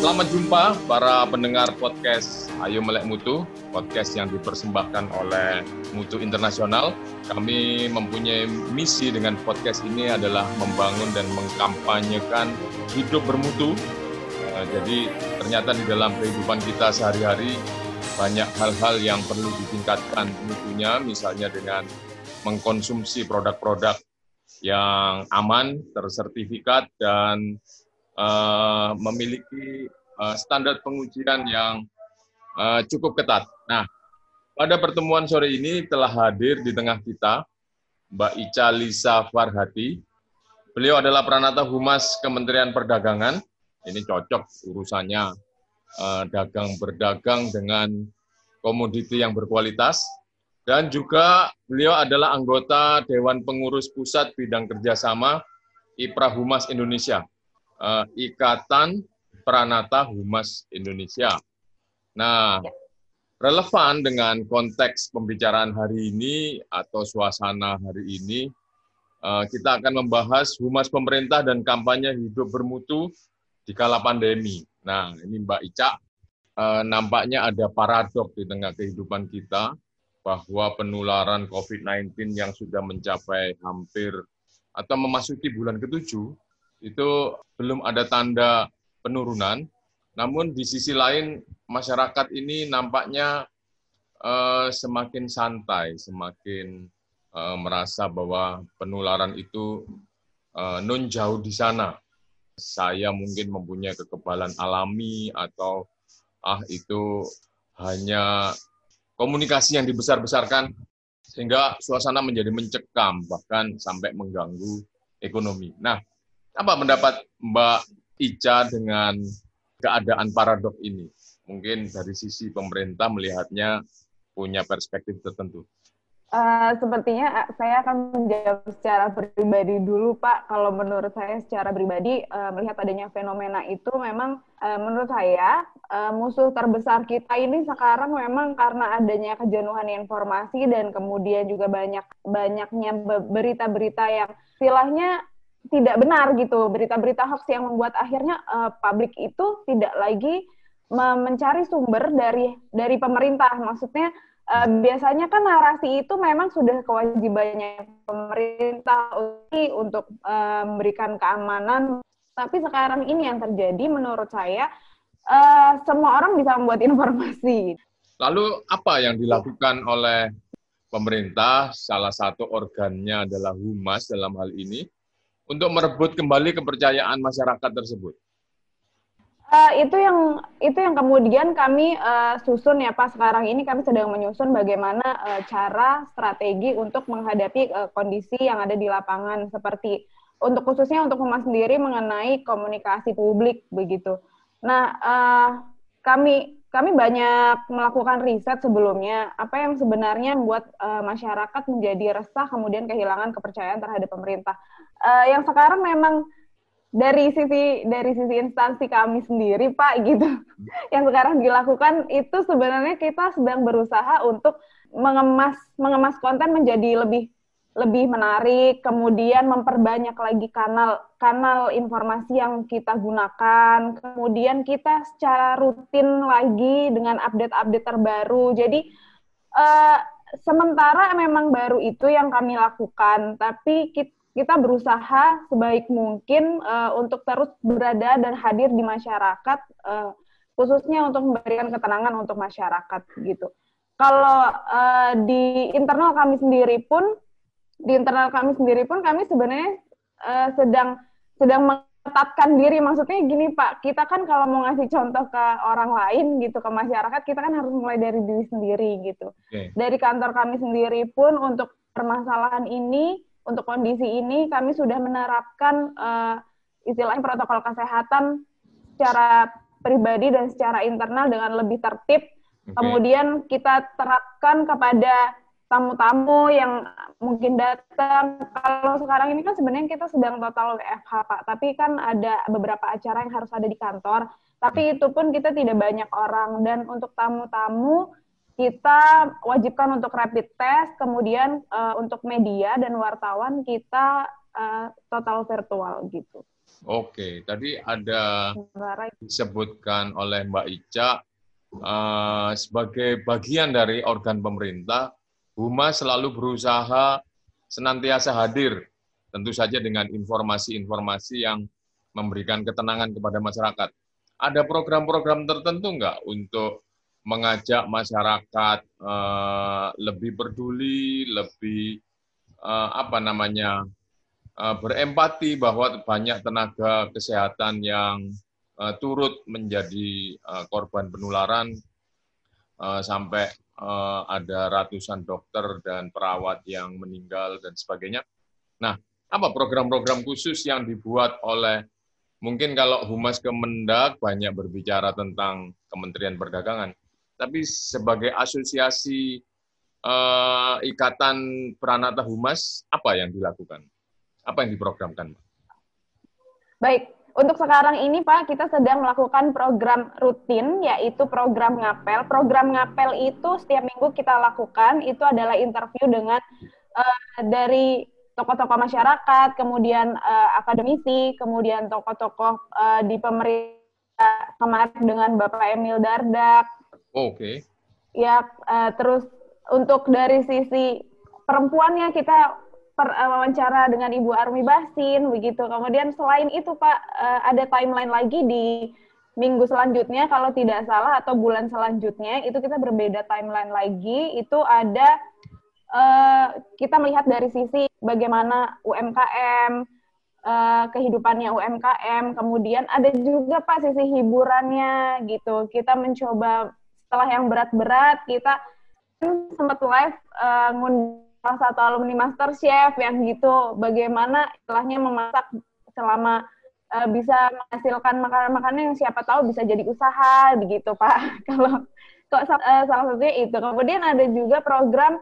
Selamat jumpa para pendengar podcast Ayo Melek Mutu, podcast yang dipersembahkan oleh Mutu Internasional. Kami mempunyai misi dengan podcast ini adalah membangun dan mengkampanyekan hidup bermutu. Eh, jadi ternyata di dalam kehidupan kita sehari-hari banyak hal-hal yang perlu ditingkatkan mutunya, misalnya dengan mengkonsumsi produk-produk yang aman, tersertifikat, dan uh, memiliki uh, standar pengujian yang uh, cukup ketat. Nah, pada pertemuan sore ini telah hadir di tengah kita Mbak Ica Lisa Farhati. Beliau adalah Pranata Humas Kementerian Perdagangan. Ini cocok urusannya uh, dagang berdagang dengan komoditi yang berkualitas. Dan juga beliau adalah anggota Dewan Pengurus Pusat Bidang Kerjasama IPRA Humas Indonesia, uh, Ikatan Pranata Humas Indonesia. Nah, ya. relevan dengan konteks pembicaraan hari ini atau suasana hari ini, uh, kita akan membahas humas pemerintah dan kampanye hidup bermutu di kala pandemi. Nah, ini Mbak Ica, uh, nampaknya ada paradok di tengah kehidupan kita bahwa penularan COVID-19 yang sudah mencapai hampir atau memasuki bulan ketujuh itu belum ada tanda penurunan. Namun di sisi lain masyarakat ini nampaknya uh, semakin santai, semakin uh, merasa bahwa penularan itu uh, non jauh di sana. Saya mungkin mempunyai kekebalan alami atau ah itu hanya komunikasi yang dibesar-besarkan sehingga suasana menjadi mencekam bahkan sampai mengganggu ekonomi. Nah, apa pendapat Mbak Ica dengan keadaan paradok ini? Mungkin dari sisi pemerintah melihatnya punya perspektif tertentu. Uh, sepertinya saya akan menjawab secara pribadi dulu, Pak. Kalau menurut saya secara pribadi uh, melihat adanya fenomena itu memang uh, menurut saya uh, musuh terbesar kita ini sekarang memang karena adanya kejenuhan informasi dan kemudian juga banyak banyaknya berita-berita yang istilahnya tidak benar gitu, berita-berita hoax yang membuat akhirnya uh, publik itu tidak lagi mencari sumber dari dari pemerintah. Maksudnya uh, biasanya kan narasi itu memang sudah kewajibannya pemerintah untuk uh, memberikan keamanan, tapi sekarang ini yang terjadi menurut saya uh, semua orang bisa membuat informasi. Lalu apa yang dilakukan oleh pemerintah? Salah satu organnya adalah humas dalam hal ini untuk merebut kembali kepercayaan masyarakat tersebut. Uh, itu yang itu yang kemudian kami uh, susun ya Pak sekarang ini kami sedang menyusun bagaimana uh, cara strategi untuk menghadapi uh, kondisi yang ada di lapangan seperti untuk khususnya untuk humas sendiri mengenai komunikasi publik begitu. Nah uh, kami kami banyak melakukan riset sebelumnya apa yang sebenarnya membuat uh, masyarakat menjadi resah kemudian kehilangan kepercayaan terhadap pemerintah. Uh, yang sekarang memang dari sisi dari sisi instansi kami sendiri Pak gitu yang sekarang dilakukan itu sebenarnya kita sedang berusaha untuk mengemas mengemas konten menjadi lebih lebih menarik kemudian memperbanyak lagi kanal kanal informasi yang kita gunakan kemudian kita secara rutin lagi dengan update-update terbaru jadi uh, sementara memang baru itu yang kami lakukan tapi kita berusaha sebaik mungkin uh, untuk terus berada dan hadir di masyarakat, uh, khususnya untuk memberikan ketenangan untuk masyarakat gitu. Kalau di internal kami sendiri pun, di internal kami sendiri pun kami sebenarnya uh, sedang sedang mengetatkan diri. Maksudnya gini Pak, kita kan kalau mau ngasih contoh ke orang lain gitu ke masyarakat, kita kan harus mulai dari diri sendiri gitu. Okay. Dari kantor kami sendiri pun untuk permasalahan ini untuk kondisi ini kami sudah menerapkan uh, istilahnya protokol kesehatan secara pribadi dan secara internal dengan lebih tertib. Okay. Kemudian kita terapkan kepada tamu-tamu yang mungkin datang. Kalau sekarang ini kan sebenarnya kita sedang total WFH Pak, tapi kan ada beberapa acara yang harus ada di kantor. Tapi itu pun kita tidak banyak orang dan untuk tamu-tamu kita wajibkan untuk rapid test, kemudian uh, untuk media dan wartawan kita uh, total virtual gitu. Oke, tadi ada disebutkan oleh Mbak Ica uh, sebagai bagian dari organ pemerintah, Humas selalu berusaha senantiasa hadir, tentu saja dengan informasi-informasi yang memberikan ketenangan kepada masyarakat. Ada program-program tertentu nggak untuk mengajak masyarakat uh, lebih peduli, lebih uh, apa namanya uh, berempati bahwa banyak tenaga kesehatan yang uh, turut menjadi uh, korban penularan uh, sampai uh, ada ratusan dokter dan perawat yang meninggal dan sebagainya. Nah, apa program-program khusus yang dibuat oleh mungkin kalau Humas Kemendak banyak berbicara tentang Kementerian Perdagangan, tapi sebagai asosiasi uh, ikatan Pranata Humas apa yang dilakukan? Apa yang diprogramkan? Baik, untuk sekarang ini Pak, kita sedang melakukan program rutin, yaitu program ngapel. Program ngapel itu setiap minggu kita lakukan, itu adalah interview dengan uh, dari tokoh-tokoh masyarakat, kemudian uh, akademisi, kemudian tokoh-tokoh uh, di pemerintah kemarin dengan Bapak Emil Dardak. Oh, Oke. Okay. Ya, uh, terus untuk dari sisi perempuannya kita per, uh, wawancara dengan Ibu Armi Basin begitu. Kemudian selain itu Pak uh, ada timeline lagi di minggu selanjutnya kalau tidak salah atau bulan selanjutnya itu kita berbeda timeline lagi itu ada uh, kita melihat dari sisi bagaimana UMKM, uh, eh, kehidupannya UMKM, kemudian ada juga Pak sisi hiburannya gitu. Kita mencoba setelah yang berat-berat, kita sempat live uh, ngundang salah satu alumni master chef yang gitu, bagaimana istilahnya memasak selama uh, bisa menghasilkan makanan-makanan yang siapa tahu bisa jadi usaha begitu Pak. Kalau kok uh, salah satunya itu. Kemudian ada juga program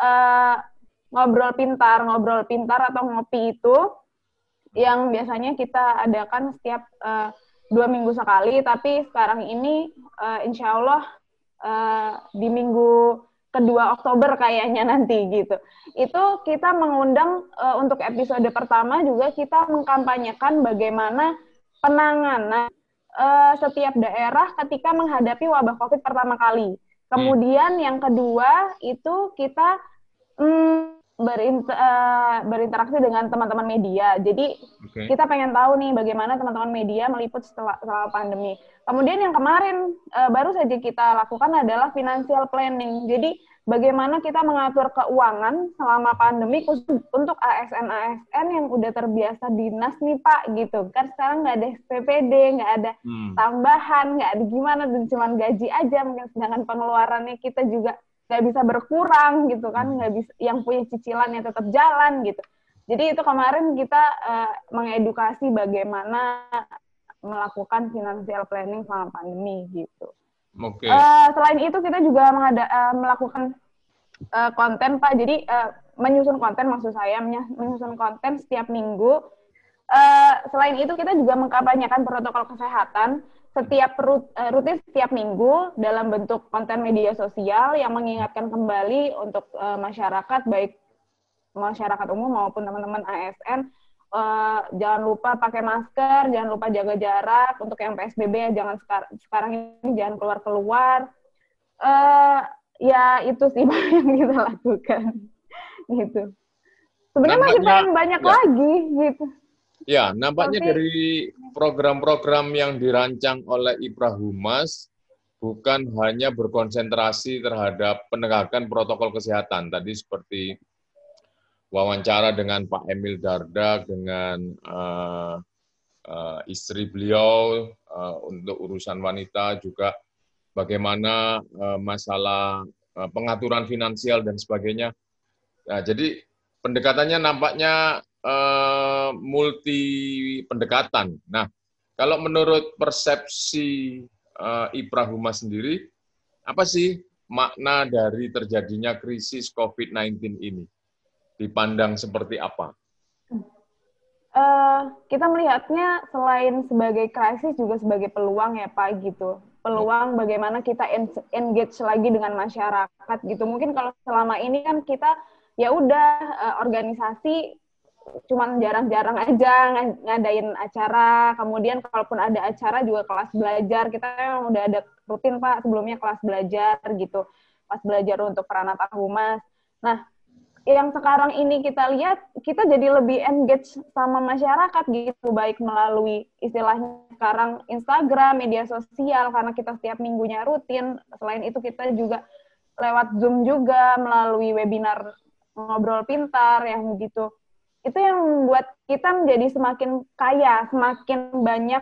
uh, ngobrol pintar, ngobrol pintar atau ngopi itu yang biasanya kita adakan setiap uh, dua minggu sekali, tapi sekarang ini uh, insya Allah uh, di minggu kedua Oktober kayaknya nanti gitu. Itu kita mengundang uh, untuk episode pertama juga kita mengkampanyekan bagaimana penanganan uh, setiap daerah ketika menghadapi wabah COVID pertama kali. Kemudian hmm. yang kedua itu kita mm, berinter, uh, berinteraksi dengan teman-teman media. Jadi okay. kita pengen tahu nih bagaimana teman-teman media meliput setelah, setelah pandemi. Kemudian yang kemarin uh, baru saja kita lakukan adalah financial planning. Jadi bagaimana kita mengatur keuangan selama pandemi khusus untuk ASN-ASN yang udah terbiasa dinas nih Pak gitu. Kan sekarang nggak ada PPD, nggak ada hmm. tambahan, nggak ada gimana dan cuma gaji aja mungkin sedangkan pengeluarannya kita juga nggak bisa berkurang gitu kan, nggak bisa yang punya cicilan yang tetap jalan gitu. Jadi itu kemarin kita uh, mengedukasi bagaimana melakukan financial planning selama pandemi gitu. Oke. Okay. Uh, eh, selain itu kita juga mengada, uh, melakukan uh, konten Pak. Jadi uh, menyusun konten maksud saya menyusun konten setiap minggu. Uh, selain itu kita juga mengkampanyekan protokol kesehatan setiap rut, uh, rutin setiap minggu dalam bentuk konten media sosial yang mengingatkan kembali untuk uh, masyarakat baik masyarakat umum maupun teman-teman ASN uh, jangan lupa pakai masker, jangan lupa jaga jarak. Untuk yang PSBB ya jangan sekar sekarang ini jangan keluar-keluar. Uh, ya itu sih yang kita lakukan. gitu. Sebenarnya masih banyak ya. lagi gitu. Ya, nampaknya Tapi, dari program-program yang dirancang oleh Ipra Humas bukan hanya berkonsentrasi terhadap penegakan protokol kesehatan. Tadi seperti wawancara dengan Pak Emil Dardak dengan uh, uh, istri beliau uh, untuk urusan wanita juga bagaimana uh, masalah uh, pengaturan finansial dan sebagainya. Nah, jadi pendekatannya nampaknya uh, multi pendekatan. Nah, kalau menurut persepsi uh, Ibrahuma sendiri, apa sih makna dari terjadinya krisis COVID-19 ini? dipandang seperti apa? Uh, kita melihatnya selain sebagai krisis juga sebagai peluang ya Pak gitu. Peluang bagaimana kita engage lagi dengan masyarakat gitu. Mungkin kalau selama ini kan kita ya udah uh, organisasi cuman jarang-jarang aja ngadain acara. Kemudian kalaupun ada acara juga kelas belajar. Kita memang udah ada rutin Pak sebelumnya kelas belajar gitu. Kelas belajar untuk peranata humas. Nah, yang sekarang ini kita lihat kita jadi lebih engage sama masyarakat gitu baik melalui istilahnya sekarang Instagram, media sosial karena kita setiap minggunya rutin. Selain itu kita juga lewat Zoom juga melalui webinar ngobrol pintar yang begitu. Itu yang membuat kita menjadi semakin kaya, semakin banyak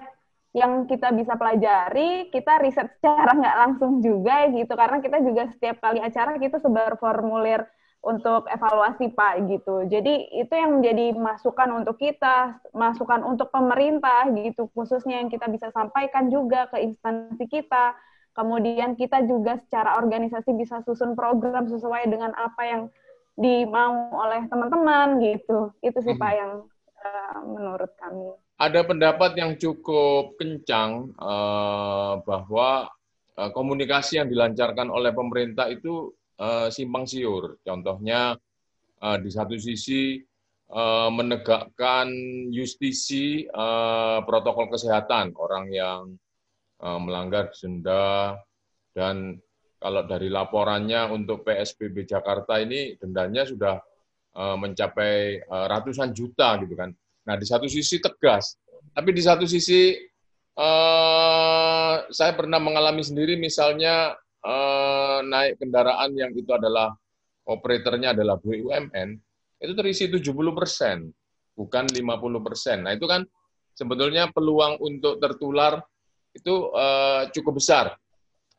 yang kita bisa pelajari, kita riset secara nggak langsung juga gitu, karena kita juga setiap kali acara kita sebar formulir untuk evaluasi Pak gitu. Jadi itu yang menjadi masukan untuk kita, masukan untuk pemerintah gitu khususnya yang kita bisa sampaikan juga ke instansi kita. Kemudian kita juga secara organisasi bisa susun program sesuai dengan apa yang dimau oleh teman-teman gitu. Itu sih Pak hmm. yang uh, menurut kami. Ada pendapat yang cukup kencang uh, bahwa uh, komunikasi yang dilancarkan oleh pemerintah itu uh, simpang siur. Contohnya uh, di satu sisi uh, menegakkan justisi uh, protokol kesehatan orang yang uh, melanggar denda dan kalau dari laporannya untuk PSBB Jakarta ini dendanya sudah uh, mencapai uh, ratusan juta gitu kan. Nah di satu sisi tegas, tapi di satu sisi uh, saya pernah mengalami sendiri misalnya uh, naik kendaraan yang itu adalah operatornya adalah BUMN, itu terisi 70 persen, bukan 50 persen. Nah itu kan sebetulnya peluang untuk tertular itu uh, cukup besar.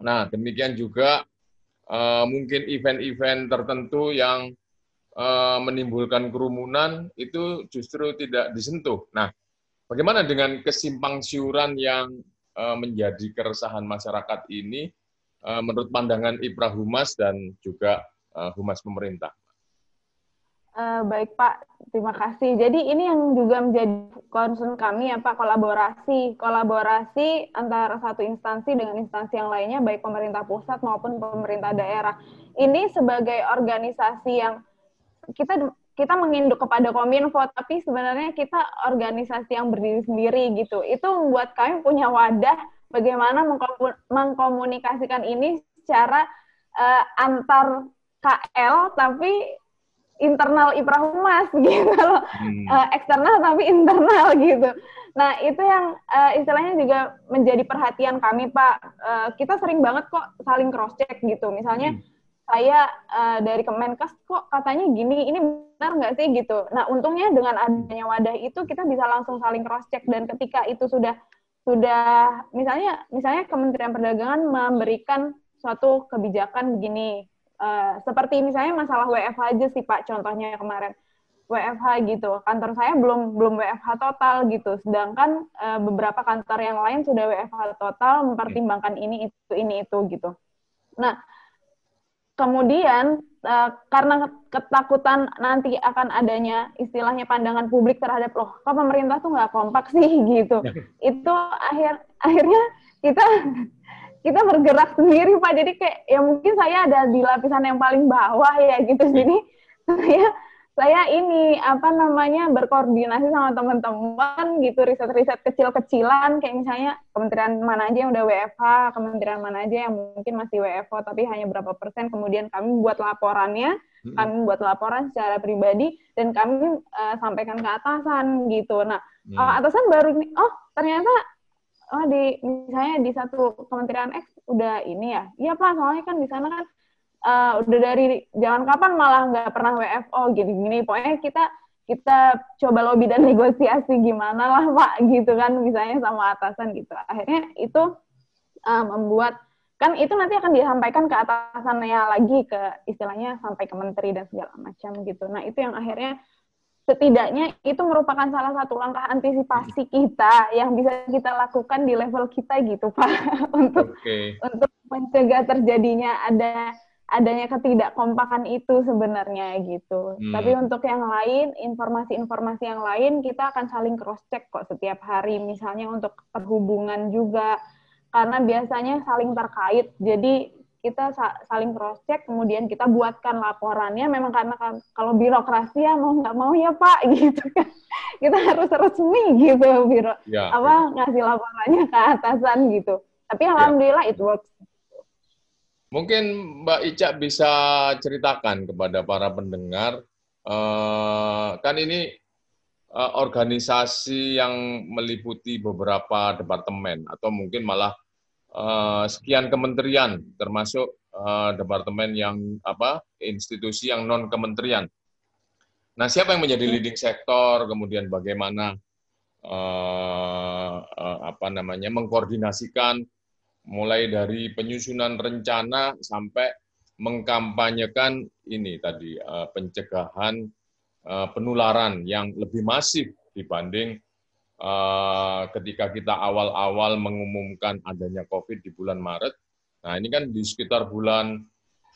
Nah demikian juga uh, mungkin event-event tertentu yang uh, menimbulkan kerumunan itu justru tidak disentuh. Nah bagaimana dengan kesimpang siuran yang uh, menjadi keresahan masyarakat ini Eh, menurut pandangan Ipra Humas dan juga uh, Humas pemerintah? Uh, baik Pak, terima kasih. Jadi ini yang juga menjadi concern kami ya Pak, kolaborasi. Kolaborasi antara satu instansi dengan instansi yang lainnya, baik pemerintah pusat maupun pemerintah daerah. Ini sebagai organisasi yang kita kita menginduk kepada Kominfo, tapi sebenarnya kita organisasi yang berdiri sendiri gitu. Itu membuat kami punya wadah bagaimana mengkomunikasikan ini secara uh, antar KL tapi internal Iprahumas gitu loh. Hmm. Uh, eksternal tapi internal gitu. Nah, itu yang uh, istilahnya juga menjadi perhatian kami, Pak. Uh, kita sering banget kok saling cross check gitu. Misalnya hmm. saya uh, dari Kemenkes kok katanya gini, ini benar nggak sih gitu. Nah, untungnya dengan adanya wadah itu kita bisa langsung saling cross check dan ketika itu sudah sudah misalnya misalnya Kementerian Perdagangan memberikan suatu kebijakan begini uh, seperti misalnya masalah WFH aja sih Pak contohnya kemarin. WFH gitu. Kantor saya belum belum WFH total gitu. Sedangkan uh, beberapa kantor yang lain sudah WFH total mempertimbangkan ini itu ini itu gitu. Nah kemudian uh, karena ketakutan nanti akan adanya istilahnya pandangan publik terhadap loh kok pemerintah tuh nggak kompak sih? gitu. Ya. itu akhir akhirnya kita kita bergerak sendiri pak jadi kayak ya mungkin saya ada di lapisan yang paling bawah ya gitu ya. jadi saya saya ini apa namanya berkoordinasi sama teman-teman gitu riset-riset kecil-kecilan kayak misalnya kementerian mana aja yang udah WFH, kementerian mana aja yang mungkin masih WFO tapi hanya berapa persen kemudian kami buat laporannya, hmm. kami buat laporan secara pribadi dan kami uh, sampaikan ke atasan gitu. Nah, hmm. uh, atasan baru oh ternyata oh di misalnya di satu kementerian X udah ini ya. Iya Pak, soalnya kan di sana kan uh, udah dari jangan kapan malah nggak pernah WFO gini-gini. Pokoknya kita kita coba lobby dan negosiasi gimana lah Pak gitu kan misalnya sama atasan gitu. Akhirnya itu uh, membuat kan itu nanti akan disampaikan ke atasannya lagi ke istilahnya sampai ke menteri dan segala macam gitu. Nah, itu yang akhirnya setidaknya itu merupakan salah satu langkah antisipasi kita yang bisa kita lakukan di level kita gitu Pak untuk okay. untuk mencegah terjadinya ada adanya ketidakkompakan itu sebenarnya gitu. Hmm. Tapi untuk yang lain, informasi-informasi yang lain kita akan saling cross check kok setiap hari. Misalnya untuk perhubungan juga karena biasanya saling terkait. Jadi kita saling cross check, kemudian kita buatkan laporannya. Memang karena kalau birokrasi ya mau nggak mau ya Pak gitu kan, kita harus resmi gitu biro ya, apa ya. ngasih laporannya ke atasan gitu. Tapi ya. alhamdulillah ya. it works. Mungkin Mbak Ica bisa ceritakan kepada para pendengar, uh, kan ini uh, organisasi yang meliputi beberapa departemen atau mungkin malah uh, sekian kementerian termasuk uh, departemen yang apa institusi yang non kementerian. Nah, siapa yang menjadi leading sektor, kemudian bagaimana uh, uh, apa namanya mengkoordinasikan mulai dari penyusunan rencana sampai mengkampanyekan ini tadi uh, pencegahan uh, penularan yang lebih masif dibanding ketika kita awal-awal mengumumkan adanya COVID di bulan Maret. Nah ini kan di sekitar bulan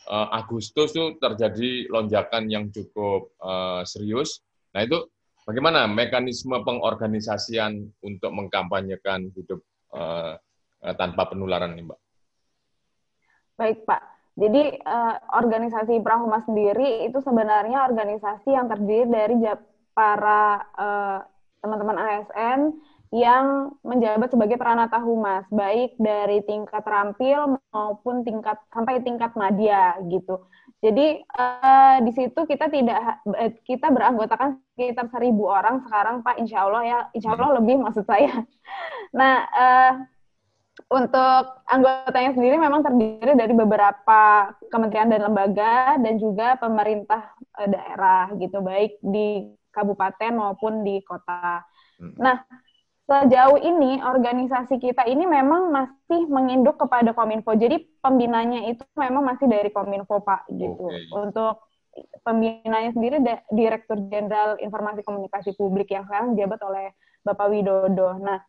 uh, Agustus itu terjadi lonjakan yang cukup uh, serius. Nah itu bagaimana mekanisme pengorganisasian untuk mengkampanyekan hidup tanpa penularan ini, Mbak? Baik Pak. Jadi uh, organisasi Prahuma sendiri itu sebenarnya organisasi yang terdiri dari para uh, teman-teman ASN yang menjabat sebagai peranata humas, baik dari tingkat terampil maupun tingkat sampai tingkat media gitu. Jadi uh, di situ kita tidak uh, kita beranggotakan sekitar seribu orang sekarang Pak, Insya Allah ya, Insya Allah lebih maksud saya. Nah uh, untuk anggotanya sendiri memang terdiri dari beberapa kementerian dan lembaga dan juga pemerintah daerah gitu, baik di kabupaten maupun di kota. Hmm. Nah, sejauh ini organisasi kita ini memang masih menginduk kepada Kominfo. Jadi pembinanya itu memang masih dari Kominfo, Pak, gitu. Okay. Untuk pembinanya sendiri Direktur Jenderal Informasi Komunikasi Publik yang sekarang jabat oleh Bapak Widodo. Nah,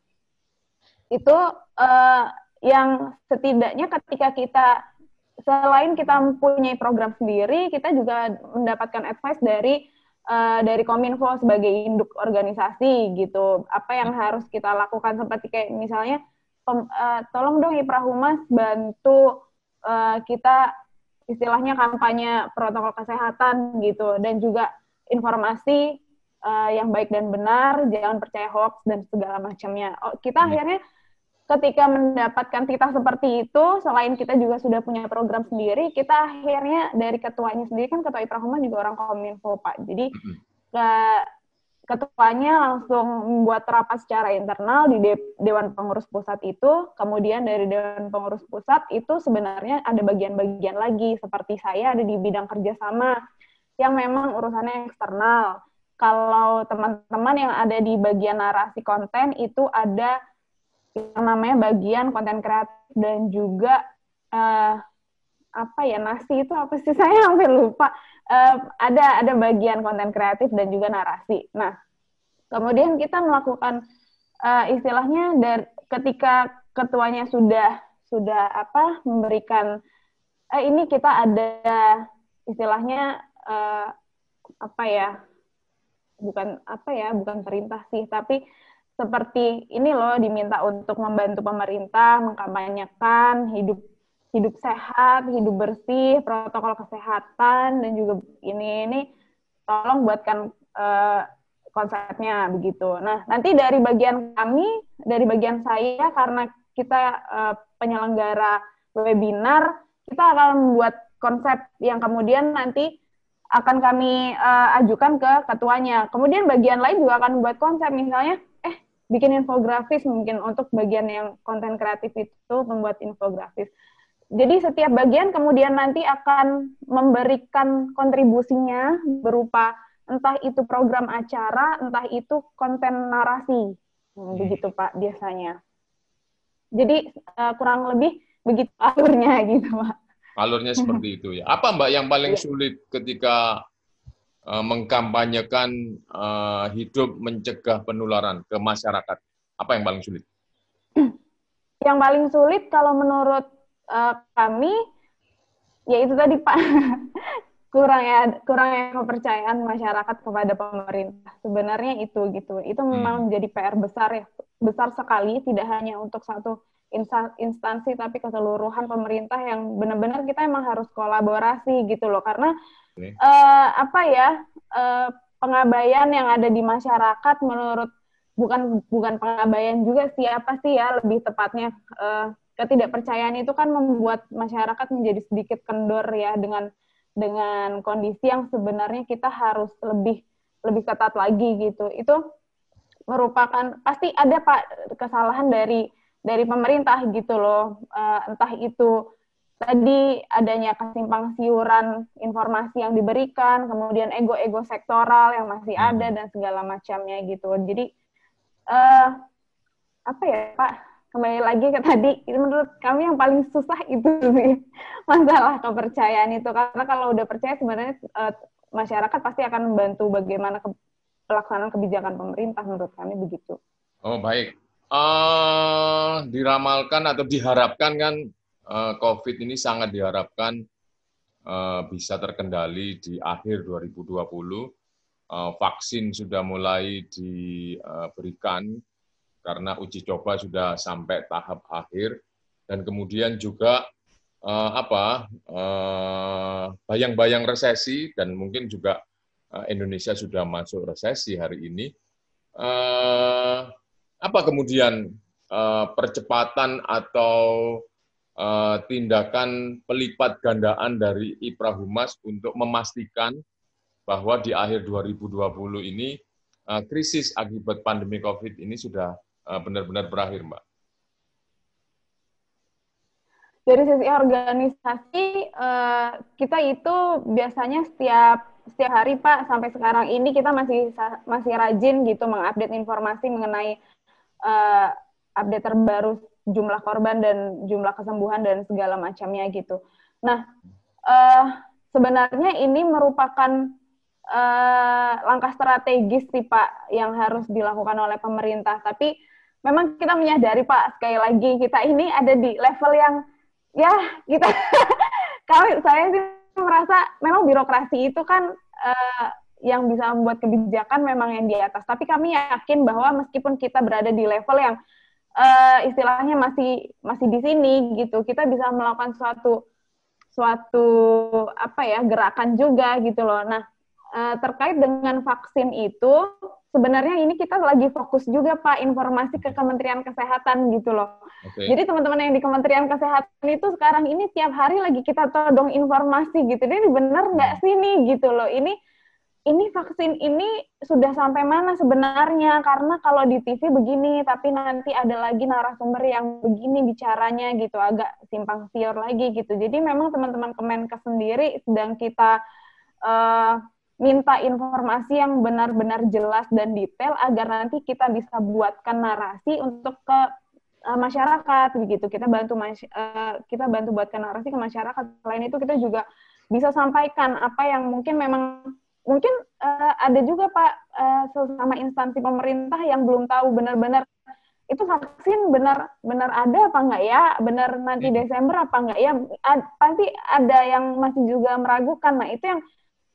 itu uh, yang setidaknya ketika kita selain kita mempunyai program sendiri, kita juga mendapatkan advice dari uh, dari Kominfo sebagai induk organisasi gitu. Apa yang harus kita lakukan seperti kayak misalnya pem, uh, tolong dong Ipra Humas bantu uh, kita istilahnya kampanye protokol kesehatan gitu dan juga informasi uh, yang baik dan benar, jangan percaya hoax dan segala macamnya. Oh, kita hmm. akhirnya ketika mendapatkan titah seperti itu, selain kita juga sudah punya program sendiri, kita akhirnya dari ketuanya sendiri kan ketua Iprahuma juga orang Kominfo Pak. Jadi ke, ketuanya langsung membuat rapat secara internal di De Dewan Pengurus Pusat itu, kemudian dari Dewan Pengurus Pusat itu sebenarnya ada bagian-bagian lagi seperti saya ada di bidang kerjasama yang memang urusannya eksternal. Kalau teman-teman yang ada di bagian narasi konten itu ada yang namanya bagian konten kreatif dan juga uh, apa ya nasi itu apa sih saya hampir lupa uh, ada ada bagian konten kreatif dan juga narasi. Nah kemudian kita melakukan uh, istilahnya dari ketika ketuanya sudah sudah apa memberikan eh, ini kita ada istilahnya uh, apa ya bukan apa ya bukan perintah sih tapi seperti ini loh diminta untuk membantu pemerintah mengkampanyekan hidup hidup sehat, hidup bersih, protokol kesehatan dan juga ini ini tolong buatkan uh, konsepnya begitu. Nah, nanti dari bagian kami, dari bagian saya karena kita uh, penyelenggara webinar, kita akan membuat konsep yang kemudian nanti akan kami uh, ajukan ke ketuanya. Kemudian bagian lain juga akan membuat konsep misalnya bikin infografis mungkin untuk bagian yang konten kreatif itu membuat infografis. Jadi setiap bagian kemudian nanti akan memberikan kontribusinya berupa entah itu program acara, entah itu konten narasi. Hmm, begitu Pak biasanya. Jadi uh, kurang lebih begitu alurnya gitu Pak. Alurnya seperti itu ya. Apa Mbak yang paling iya. sulit ketika Eh, mengkampanyekan uh, hidup mencegah penularan ke masyarakat? Apa yang paling sulit? Yang paling sulit kalau menurut uh, kami, ya itu tadi Pak, kurangnya kurangnya kepercayaan masyarakat kepada pemerintah. Sebenarnya itu gitu. Itu memang hmm. menjadi PR besar ya, besar sekali. Tidak hanya untuk satu instansi tapi keseluruhan pemerintah yang benar-benar kita emang harus kolaborasi gitu loh karena uh, apa ya uh, pengabaian yang ada di masyarakat menurut bukan bukan pengabaian juga siapa sih ya lebih tepatnya uh, ketidakpercayaan itu kan membuat masyarakat menjadi sedikit kendor ya dengan dengan kondisi yang sebenarnya kita harus lebih lebih ketat lagi gitu. Itu merupakan pasti ada pak kesalahan dari dari pemerintah gitu loh. Uh, entah itu tadi adanya kesimpang siuran informasi yang diberikan kemudian ego-ego sektoral yang masih hmm. ada dan segala macamnya gitu jadi uh, apa ya pak kembali lagi ke tadi itu menurut kami yang paling susah itu sih masalah kepercayaan itu karena kalau udah percaya sebenarnya uh, masyarakat pasti akan membantu bagaimana ke, pelaksanaan kebijakan pemerintah menurut kami begitu. Oh baik, uh, diramalkan atau diharapkan kan COVID ini sangat diharapkan uh, bisa terkendali di akhir 2020. Uh, vaksin sudah mulai diberikan karena uji coba sudah sampai tahap akhir dan kemudian juga apa bayang-bayang resesi dan mungkin juga Indonesia sudah masuk resesi hari ini. Apa kemudian percepatan atau uh, tindakan pelipat gandaan dari IPRA Humas untuk memastikan bahwa di akhir 2020 ini uh, krisis akibat pandemi COVID ini sudah uh, benar-benar berakhir, Mbak? Dari sisi organisasi, kita itu biasanya setiap setiap hari Pak sampai sekarang ini kita masih masih rajin gitu mengupdate informasi mengenai update terbaru jumlah korban dan jumlah kesembuhan dan segala macamnya gitu. Nah, uh, sebenarnya ini merupakan uh, langkah strategis sih Pak yang harus dilakukan oleh pemerintah. Tapi memang kita menyadari Pak sekali lagi kita ini ada di level yang ya kita kalau saya sih merasa memang birokrasi itu kan uh, yang bisa membuat kebijakan memang yang di atas. Tapi kami yakin bahwa meskipun kita berada di level yang uh, istilahnya masih masih di sini gitu, kita bisa melakukan suatu suatu apa ya gerakan juga gitu loh. Nah uh, terkait dengan vaksin itu sebenarnya ini kita lagi fokus juga Pak informasi ke Kementerian Kesehatan gitu loh. Okay. Jadi teman-teman yang di Kementerian Kesehatan itu sekarang ini tiap hari lagi kita todong informasi gitu. Ini benar nggak sih nih gitu loh. Ini ini vaksin ini sudah sampai mana sebenarnya? Karena kalau di TV begini tapi nanti ada lagi narasumber yang begini bicaranya gitu agak simpang siur lagi gitu. Jadi memang teman-teman Kemenkes sendiri sedang kita uh, minta informasi yang benar-benar jelas dan detail agar nanti kita bisa buatkan narasi untuk ke uh, masyarakat begitu. Kita bantu uh, kita bantu buatkan narasi ke masyarakat. Selain itu kita juga bisa sampaikan apa yang mungkin memang mungkin uh, ada juga Pak uh, sesama instansi pemerintah yang belum tahu benar-benar itu vaksin benar benar ada apa enggak ya? Benar nanti hmm. Desember apa enggak ya? Ad, pasti ada yang masih juga meragukan. Nah itu yang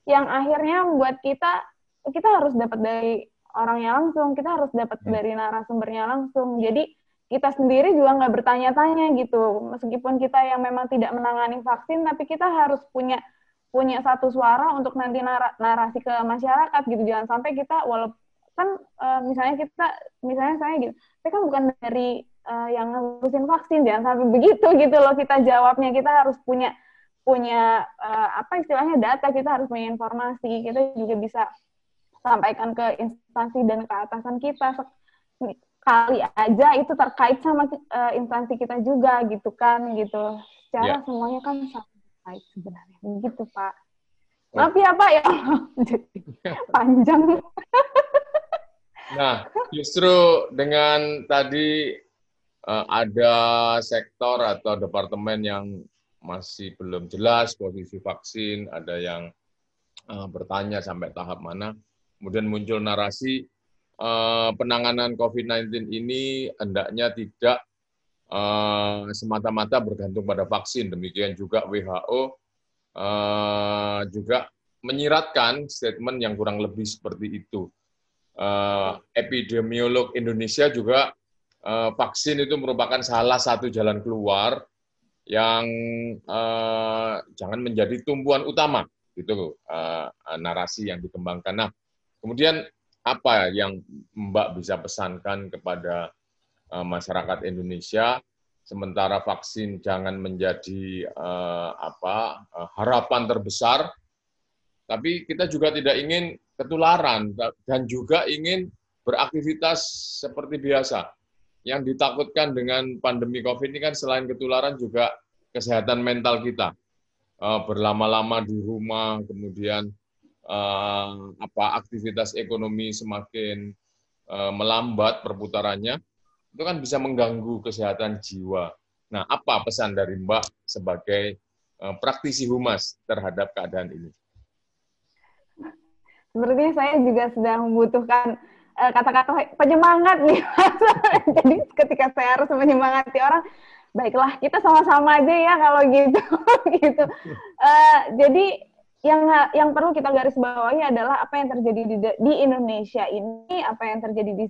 yang akhirnya buat kita kita harus dapat dari orangnya langsung kita harus dapat hmm. dari narasumbernya langsung. Jadi kita sendiri juga nggak bertanya-tanya gitu. Meskipun kita yang memang tidak menangani vaksin tapi kita harus punya punya satu suara untuk nanti narasi ke masyarakat gitu. Jangan sampai kita walaupun kan uh, misalnya kita misalnya saya gitu saya kan bukan dari uh, yang ngurusin vaksin. Jangan sampai begitu gitu loh kita jawabnya. Kita harus punya punya uh, apa istilahnya data. Kita harus punya informasi. Kita juga bisa sampaikan ke instansi dan ke atasan kita kali aja itu terkait sama uh, instansi kita juga gitu kan gitu. Secara yeah. semuanya kan sama baik sebenarnya. Begitu, Pak. Maaf ya, Pak ya. Jadi panjang. nah, justru dengan tadi uh, ada sektor atau departemen yang masih belum jelas posisi vaksin, ada yang uh, bertanya sampai tahap mana, kemudian muncul narasi uh, penanganan COVID-19 ini hendaknya tidak uh, semata-mata bergantung pada vaksin. Demikian juga WHO uh, eh, juga menyiratkan statement yang kurang lebih seperti itu. Uh, epidemiolog Indonesia juga uh, vaksin itu merupakan salah satu jalan keluar yang uh, jangan menjadi tumpuan utama gitu uh, narasi yang dikembangkan. Nah, kemudian apa yang Mbak bisa pesankan kepada masyarakat Indonesia sementara vaksin jangan menjadi uh, apa uh, harapan terbesar tapi kita juga tidak ingin ketularan dan juga ingin beraktivitas seperti biasa. Yang ditakutkan dengan pandemi COVID ini kan selain ketularan juga kesehatan mental kita. Berlama-lama di rumah, kemudian apa aktivitas ekonomi semakin melambat perputarannya, itu kan bisa mengganggu kesehatan jiwa. Nah, apa pesan dari Mbak sebagai uh, praktisi humas terhadap keadaan ini? Sepertinya saya juga sedang membutuhkan uh, kata-kata penyemangat nih. Jadi ketika saya harus menyemangati orang, baiklah kita sama-sama aja ya kalau gitu. gitu. Uh, jadi yang yang perlu kita garis bawahi adalah apa yang terjadi di, di Indonesia ini, apa yang terjadi di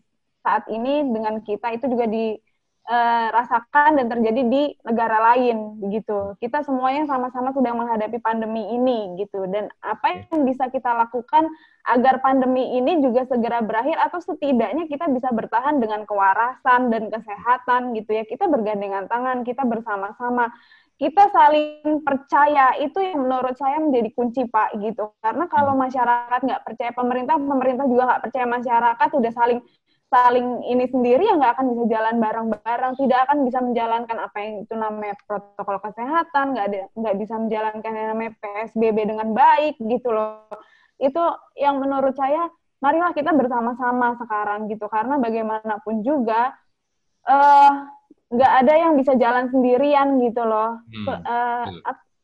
saat ini dengan kita itu juga dirasakan eh, dan terjadi di negara lain begitu. Kita semuanya sama-sama sedang menghadapi pandemi ini gitu dan apa yang bisa kita lakukan agar pandemi ini juga segera berakhir atau setidaknya kita bisa bertahan dengan kewarasan dan kesehatan gitu ya. Kita bergandengan tangan, kita bersama-sama kita saling percaya itu yang menurut saya menjadi kunci pak gitu karena kalau hmm. masyarakat nggak percaya pemerintah pemerintah juga nggak percaya masyarakat udah saling saling ini sendiri ya nggak akan bisa jalan bareng-bareng, tidak akan bisa menjalankan apa yang itu namanya protokol kesehatan, nggak ada nggak bisa menjalankan yang namanya PSBB dengan baik gitu loh. Itu yang menurut saya, marilah kita bersama-sama sekarang gitu, karena bagaimanapun juga uh, nggak ada yang bisa jalan sendirian gitu loh. Hmm. Uh,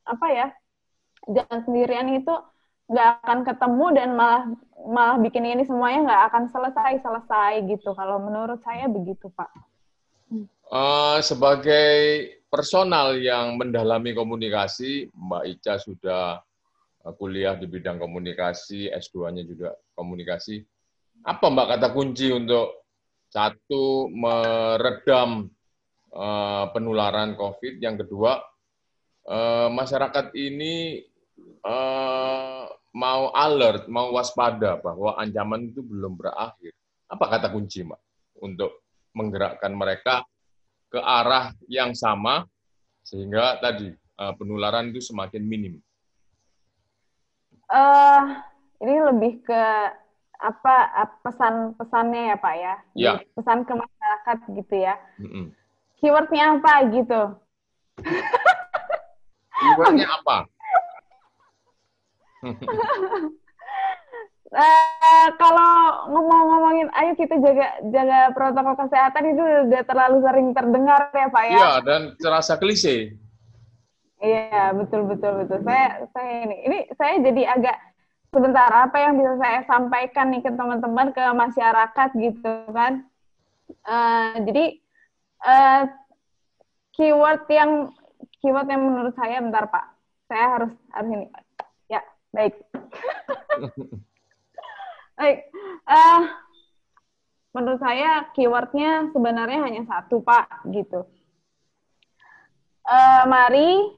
apa ya? Jalan sendirian itu nggak akan ketemu dan malah malah bikin ini semuanya nggak akan selesai selesai gitu kalau menurut saya begitu pak. Uh, sebagai personal yang mendalami komunikasi, Mbak Ica sudah eh, kuliah di bidang komunikasi, S2-nya juga komunikasi. Apa Mbak kata kunci untuk satu meredam uh, penularan COVID, yang kedua uh, masyarakat ini uh, mau alert, mau waspada bahwa ancaman itu belum berakhir. Apa kata kunci, Mbak, untuk menggerakkan mereka ke arah yang sama sehingga tadi uh, penularan itu semakin minim? Uh, ini lebih ke apa pesan-pesannya ya Pak ya, ya. pesan ke masyarakat gitu ya. Mm -mm. Keywordnya apa gitu? Keywordnya apa? Uh, kalau ngomong-ngomongin, ayo kita jaga jaga protokol kesehatan itu udah terlalu sering terdengar ya Pak ya. Iya dan terasa klise. Iya betul betul betul. Saya saya ini ini saya jadi agak sebentar apa yang bisa saya sampaikan nih ke teman-teman ke masyarakat gitu kan. Uh, jadi uh, keyword yang keyword yang menurut saya bentar Pak. Saya harus harus ini Baik. Baik. Uh, menurut saya keywordnya sebenarnya hanya satu, Pak, gitu. Uh, mari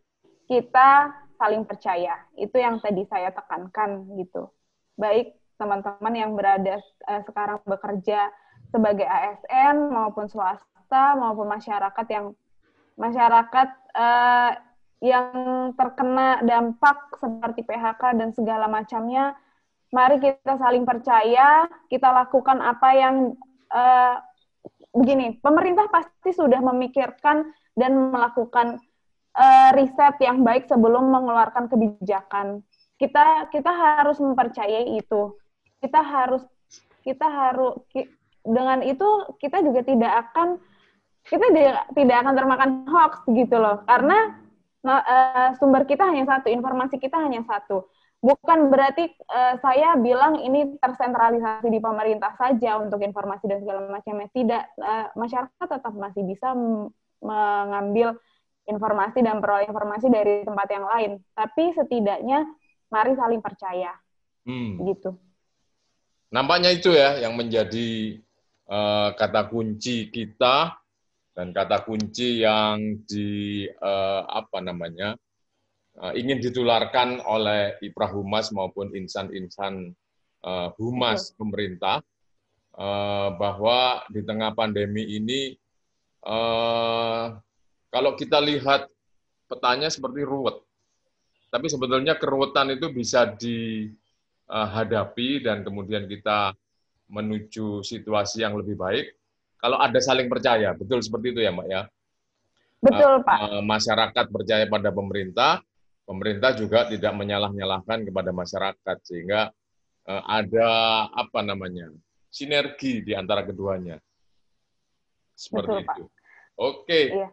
kita saling percaya. Itu yang tadi saya tekankan, gitu. Baik teman-teman yang berada uh, sekarang bekerja sebagai ASN maupun swasta maupun masyarakat yang masyarakat uh, yang terkena dampak seperti PHK dan segala macamnya, mari kita saling percaya, kita lakukan apa yang uh, begini. Pemerintah pasti sudah memikirkan dan melakukan uh, riset yang baik sebelum mengeluarkan kebijakan. Kita kita harus mempercayai itu. Kita harus kita harus dengan itu kita juga tidak akan kita tidak akan termakan hoax gitu loh. Karena uh, sumber kita hanya satu, informasi kita hanya satu. Bukan berarti uh, saya bilang ini tersentralisasi di pemerintah saja untuk informasi dan segala macamnya. Tidak, uh, masyarakat tetap masih bisa mengambil informasi dan peroleh informasi dari tempat yang lain. Tapi setidaknya mari saling percaya. Hmm. Gitu. Nampaknya itu ya yang menjadi uh, kata kunci kita dan kata kunci yang di uh, apa namanya uh, ingin ditularkan oleh Ipra Humas maupun insan-insan uh, humas pemerintah uh, bahwa di tengah pandemi ini uh, kalau kita lihat petanya seperti ruwet, tapi sebetulnya keruwetan itu bisa dihadapi dan kemudian kita menuju situasi yang lebih baik kalau ada saling percaya, betul seperti itu ya Mbak ya? Betul Pak. Eh, masyarakat percaya pada pemerintah, pemerintah juga tidak menyalah-nyalahkan kepada masyarakat sehingga eh, ada apa namanya sinergi di antara keduanya. Seperti Betul, itu. Pak. Oke, iya.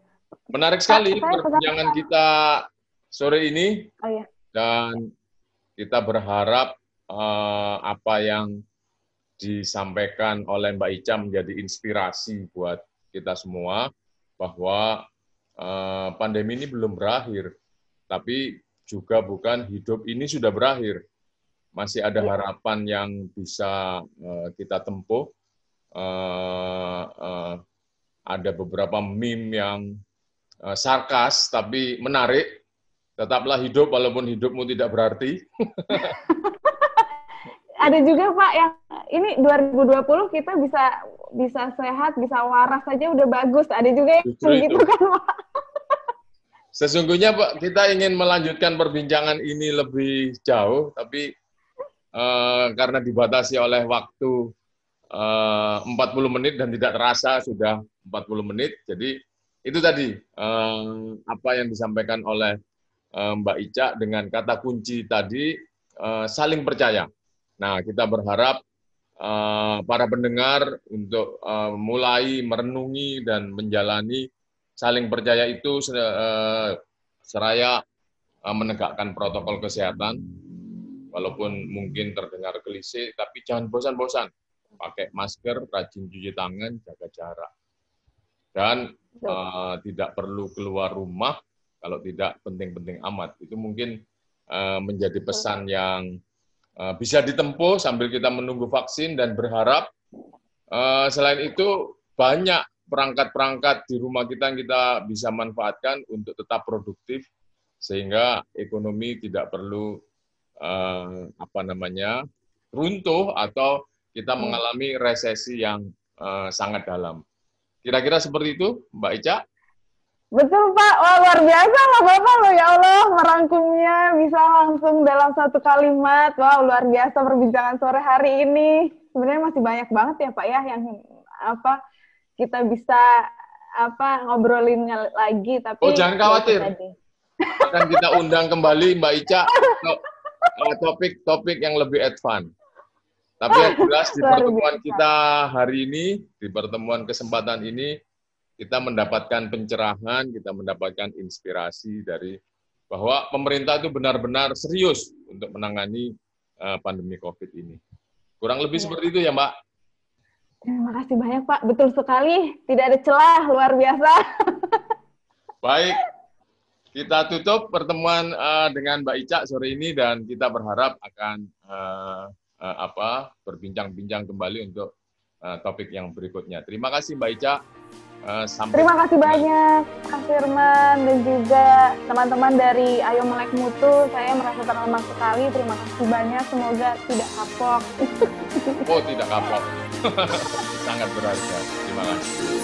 menarik sekali perbincangan kita sore ini. Oh, iya. Dan kita berharap uh, apa yang disampaikan oleh Mbak Ica menjadi inspirasi buat kita semua bahwa uh, pandemi ini belum berakhir, tapi juga bukan hidup ini sudah berakhir. Masih ada iya. harapan yang bisa uh, kita tempuh. Uh, uh, ada beberapa meme yang sarkas tapi menarik. Tetaplah hidup walaupun hidupmu tidak berarti. ada juga Pak yang ini 2020 kita bisa bisa sehat, bisa waras saja udah bagus. Ada juga yang begitu kan Pak. Sesungguhnya Pak, kita ingin melanjutkan perbincangan ini lebih jauh, tapi uh, karena dibatasi oleh waktu uh, 40 menit dan tidak terasa sudah 40 menit, jadi itu tadi uh, apa yang disampaikan oleh uh, Mbak Ica dengan kata kunci tadi uh, saling percaya. Nah, kita berharap uh, para pendengar untuk uh, mulai merenungi dan menjalani saling percaya itu uh, seraya uh, menegakkan protokol kesehatan, walaupun mungkin terdengar klise, tapi jangan bosan-bosan. Pakai masker, rajin cuci tangan, jaga jarak. Dan uh, tidak perlu keluar rumah kalau tidak penting-penting amat. Itu mungkin uh, menjadi pesan yang bisa ditempuh sambil kita menunggu vaksin dan berharap eh, selain itu banyak perangkat-perangkat di rumah kita yang kita bisa manfaatkan untuk tetap produktif sehingga ekonomi tidak perlu eh, apa namanya runtuh atau kita mengalami resesi yang sangat dalam. Kira-kira seperti itu, Mbak Ica? Betul Pak, wah luar biasa loh Bapak loh ya Allah merangkumnya bisa langsung dalam satu kalimat. Wow luar biasa perbincangan sore hari ini. Sebenarnya masih banyak banget ya Pak ya yang apa kita bisa apa ngobrolinnya lagi tapi Oh jangan khawatir. Akan kita undang kembali Mbak Ica topik-topik yang lebih advance. Tapi yang jelas di pertemuan kita hari ini, di pertemuan kesempatan ini, kita mendapatkan pencerahan, kita mendapatkan inspirasi dari bahwa pemerintah itu benar-benar serius untuk menangani uh, pandemi COVID ini. Kurang lebih ya. seperti itu ya, Mbak. Terima kasih banyak, Pak. Betul sekali. Tidak ada celah, luar biasa. Baik. Kita tutup pertemuan uh, dengan Mbak Ica sore ini dan kita berharap akan uh, uh, apa berbincang-bincang kembali untuk uh, topik yang berikutnya. Terima kasih Mbak Ica. Uh, sampai Terima kasih banyak Kak Firman dan juga teman-teman dari Ayo Melek Mutu. Saya merasa terhormat sekali. Terima kasih banyak. Semoga tidak kapok. oh, tidak kapok. Sangat berharga. Terima kasih.